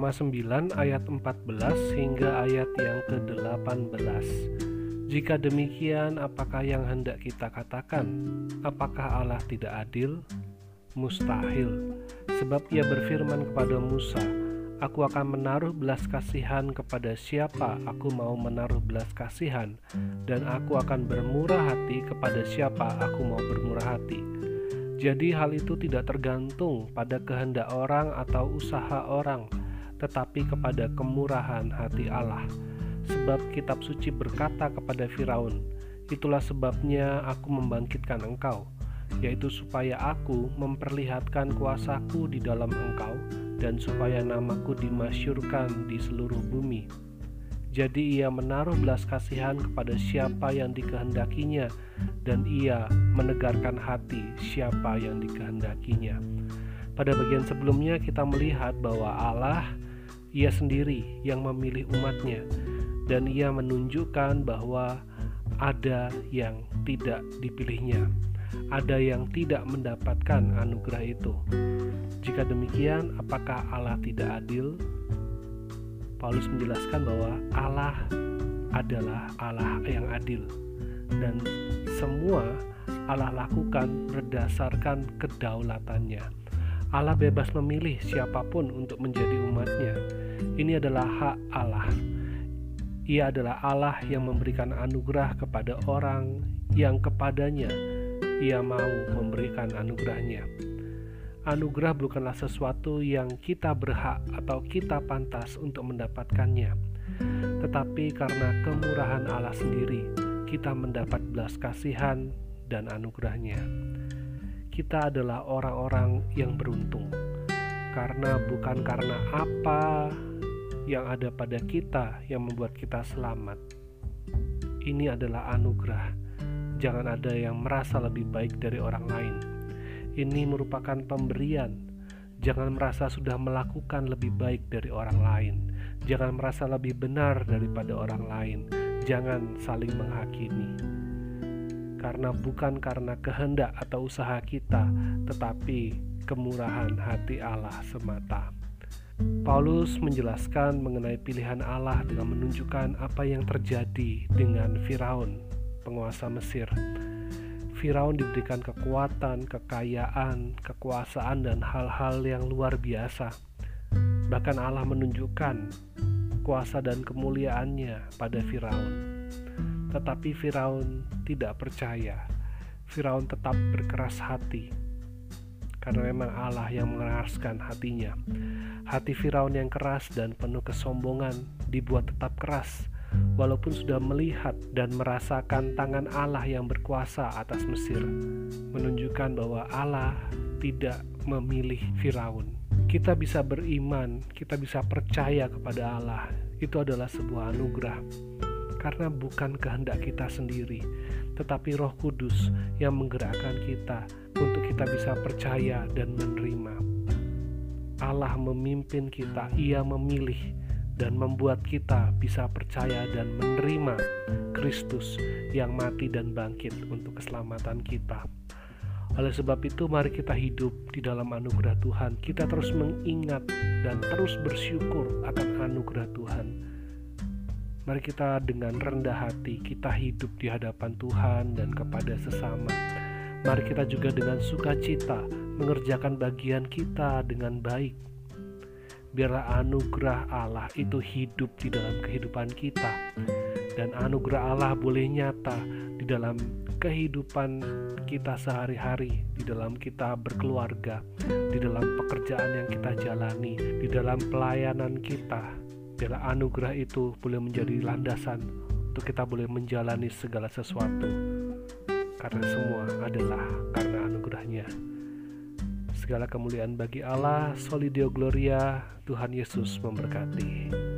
Roma 9 ayat 14 hingga ayat yang ke-18. Jika demikian, apakah yang hendak kita katakan? Apakah Allah tidak adil? Mustahil, sebab ia berfirman kepada Musa, Aku akan menaruh belas kasihan kepada siapa aku mau menaruh belas kasihan, dan aku akan bermurah hati kepada siapa aku mau bermurah hati. Jadi, hal itu tidak tergantung pada kehendak orang atau usaha orang, tetapi kepada kemurahan hati Allah. Sebab kitab suci berkata kepada Firaun, "Itulah sebabnya aku membangkitkan engkau." yaitu supaya aku memperlihatkan kuasaku di dalam engkau dan supaya namaku dimasyurkan di seluruh bumi. Jadi ia menaruh belas kasihan kepada siapa yang dikehendakinya dan ia menegarkan hati siapa yang dikehendakinya. Pada bagian sebelumnya kita melihat bahwa Allah ia sendiri yang memilih umatnya dan ia menunjukkan bahwa ada yang tidak dipilihnya ada yang tidak mendapatkan anugerah itu. Jika demikian, apakah Allah tidak adil? Paulus menjelaskan bahwa Allah adalah Allah yang adil dan semua Allah lakukan berdasarkan kedaulatannya. Allah bebas memilih siapa pun untuk menjadi umatnya. Ini adalah hak Allah. Ia adalah Allah yang memberikan anugerah kepada orang yang kepadanya ia mau memberikan anugerahnya. Anugerah bukanlah sesuatu yang kita berhak atau kita pantas untuk mendapatkannya, tetapi karena kemurahan Allah sendiri, kita mendapat belas kasihan dan anugerahnya. Kita adalah orang-orang yang beruntung, karena bukan karena apa yang ada pada kita yang membuat kita selamat. Ini adalah anugerah Jangan ada yang merasa lebih baik dari orang lain. Ini merupakan pemberian. Jangan merasa sudah melakukan lebih baik dari orang lain. Jangan merasa lebih benar daripada orang lain. Jangan saling menghakimi. Karena bukan karena kehendak atau usaha kita, tetapi kemurahan hati Allah semata. Paulus menjelaskan mengenai pilihan Allah dengan menunjukkan apa yang terjadi dengan Firaun penguasa Mesir. Firaun diberikan kekuatan, kekayaan, kekuasaan, dan hal-hal yang luar biasa. Bahkan Allah menunjukkan kuasa dan kemuliaannya pada Firaun. Tetapi Firaun tidak percaya. Firaun tetap berkeras hati karena memang Allah yang mengeraskan hatinya. Hati Firaun yang keras dan penuh kesombongan dibuat tetap keras walaupun sudah melihat dan merasakan tangan Allah yang berkuasa atas Mesir, menunjukkan bahwa Allah tidak memilih Firaun. Kita bisa beriman, kita bisa percaya kepada Allah. Itu adalah sebuah anugerah. Karena bukan kehendak kita sendiri, tetapi Roh Kudus yang menggerakkan kita untuk kita bisa percaya dan menerima. Allah memimpin kita, Ia memilih dan membuat kita bisa percaya dan menerima Kristus yang mati dan bangkit untuk keselamatan kita. Oleh sebab itu, mari kita hidup di dalam anugerah Tuhan. Kita terus mengingat dan terus bersyukur akan anugerah Tuhan. Mari kita dengan rendah hati kita hidup di hadapan Tuhan dan kepada sesama. Mari kita juga dengan sukacita mengerjakan bagian kita dengan baik. Biarlah anugerah Allah itu hidup di dalam kehidupan kita. Dan anugerah Allah boleh nyata di dalam kehidupan kita sehari-hari di dalam kita berkeluarga di dalam pekerjaan yang kita jalani di dalam pelayanan kita biarlah anugerah itu boleh menjadi landasan untuk kita boleh menjalani segala sesuatu. Karena semua adalah karena anugerahnya. Segala kemuliaan bagi Allah Solidio Gloria Tuhan Yesus memberkati.